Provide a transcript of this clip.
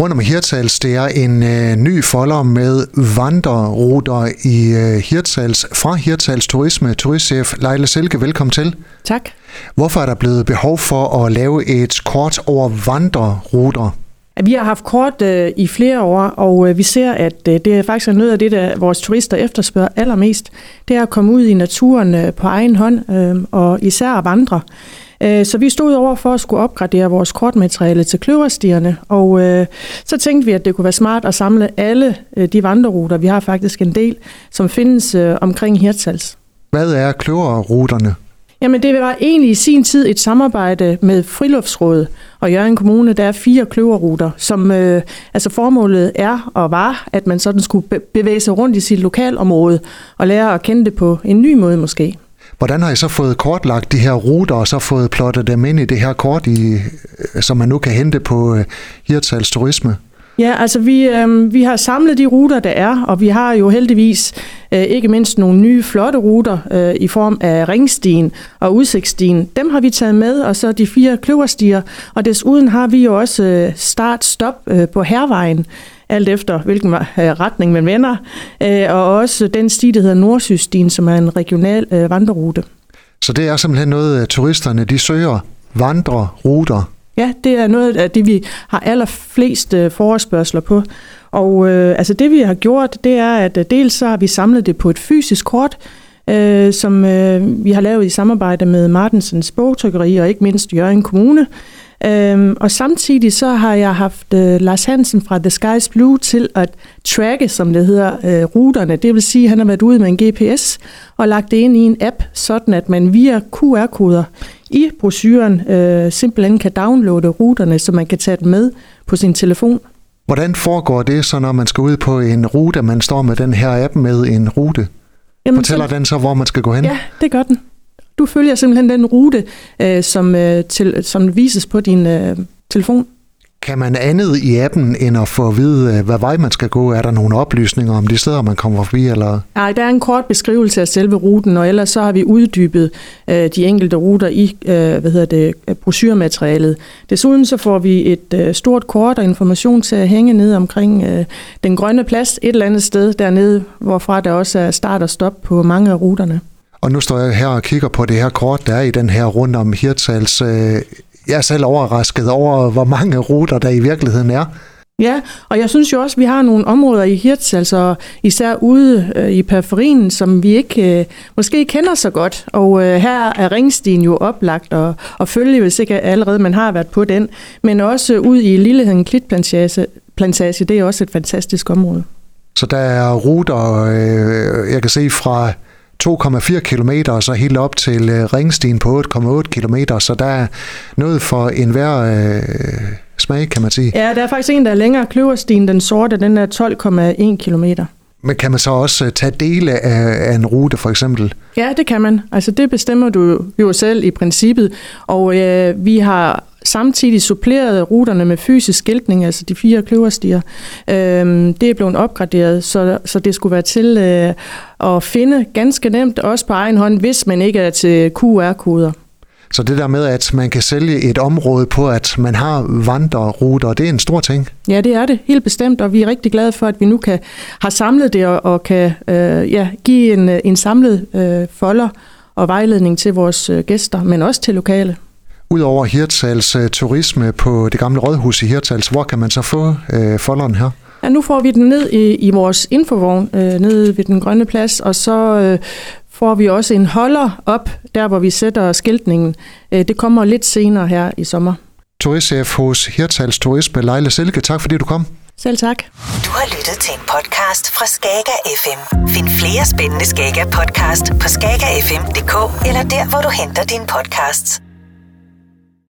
Rundt om Hirtals, det er en øh, ny folder med vandreruter i øh, Hirtals fra Hirtals Turisme. Turistchef Leila Silke, velkommen til. Tak. Hvorfor er der blevet behov for at lave et kort over vandreruter? Vi har haft kort øh, i flere år, og øh, vi ser, at øh, det er faktisk noget af det, der vores turister efterspørger allermest. Det er at komme ud i naturen øh, på egen hånd, øh, og især at vandre. Øh, så vi stod over for at skulle opgradere vores kortmateriale til kløverstierne, og øh, så tænkte vi, at det kunne være smart at samle alle øh, de vandreruter, vi har faktisk en del, som findes øh, omkring Hirtshals. Hvad er kløverruterne? Jamen det var egentlig i sin tid et samarbejde med Friluftsrådet og Jørgen Kommune. Der er fire kløverruter, som øh, altså formålet er og var, at man sådan skulle bevæge sig rundt i sit lokalområde og lære at kende det på en ny måde måske. Hvordan har I så fået kortlagt de her ruter, og så fået plottet dem ind i det her kort, i, som man nu kan hente på øh, Hirtshals Turisme? Ja, altså vi, øh, vi har samlet de ruter, der er, og vi har jo heldigvis øh, ikke mindst nogle nye flotte ruter øh, i form af ringstien og udsigtsstien. Dem har vi taget med, og så de fire kløverstier, og desuden har vi jo også øh, start-stop øh, på Hervejen, alt efter hvilken øh, retning man vender, øh, og også den sti, der hedder Nordsystien, som er en regional øh, vandrerute. Så det er simpelthen noget, øh, turisterne de søger vandreruter Ja, det er noget af det, vi har allerflest øh, forespørgseler på. Og øh, altså det, vi har gjort, det er, at øh, dels så har vi samlet det på et fysisk kort, øh, som øh, vi har lavet i samarbejde med Martensens bogtrykkeri og ikke mindst Jørgen Kommune. Øhm, og samtidig så har jeg haft øh, Lars Hansen fra The Skies Blue til at tracke, som det hedder, øh, ruterne. Det vil sige, at han har været ude med en GPS og lagt det ind i en app, sådan at man via QR-koder i brochuren øh, simpelthen kan downloade ruterne, så man kan tage dem med på sin telefon. Hvordan foregår det så, når man skal ud på en rute, man står med den her app med en rute? Jamen, Fortæller så, den så, hvor man skal gå hen? Ja, det gør den. Du følger simpelthen den rute, øh, som, øh, til, som vises på din øh, telefon. Kan man andet i appen, end at få at vide, øh, hvad vej man skal gå? Er der nogle oplysninger om de steder, man kommer forbi? Eller? Nej, der er en kort beskrivelse af selve ruten, og ellers så har vi uddybet øh, de enkelte ruter i øh, hvad hedder det, brochurematerialet. Desuden så får vi et øh, stort kort og information til at hænge ned omkring øh, den grønne plads et eller andet sted dernede, hvorfra der også er start og stop på mange af ruterne. Og nu står jeg her og kigger på det her kort, der er i den her rundt om Hirtals. Øh, jeg er selv overrasket over, hvor mange ruter der i virkeligheden er. Ja, og jeg synes jo også, at vi har nogle områder i Hirtshals, altså især ude øh, i periferien, som vi ikke øh, måske kender så godt. Og øh, her er Ringstien jo oplagt og, og følge, hvis ikke allerede man har været på den. Men også ud i Lilleheden Klitplantage, plantage, det er også et fantastisk område. Så der er ruter, øh, jeg kan se fra 2,4 km og så helt op til øh, Ringstien på 8,8 km, så der er noget for enhver øh, smag, kan man sige. Ja, der er faktisk en, der er længere. Kløverstien, den sorte, den er 12,1 km. Men kan man så også øh, tage dele af, af en rute, for eksempel? Ja, det kan man. Altså, det bestemmer du jo selv i princippet. Og øh, vi har samtidig suppleret ruterne med fysisk skiltning, altså de fire kløverstier. Øhm, det er blevet opgraderet, så, så det skulle være til øh, at finde ganske nemt, også på egen hånd, hvis man ikke er til QR-koder. Så det der med, at man kan sælge et område på, at man har vandreruter, det er en stor ting. Ja, det er det, helt bestemt, og vi er rigtig glade for, at vi nu kan have samlet det og, og kan øh, ja, give en, en samlet øh, folder og vejledning til vores øh, gæster, men også til lokale. Udover Hirtshals uh, turisme på det gamle rådhus i Hirtshals, hvor kan man så få uh, folderen her? Ja, nu får vi den ned i, i vores infovogn, uh, nede ved den grønne plads, og så uh, får vi også en holder op, der hvor vi sætter skiltningen. Uh, det kommer lidt senere her i sommer. Turistchef hos Hirtshals Turisme, Leila Silke, tak fordi du kom. Selv tak. Du har lyttet til en podcast fra Skager FM. Find flere spændende Skager podcast på skagerfm.dk eller der, hvor du henter dine podcasts.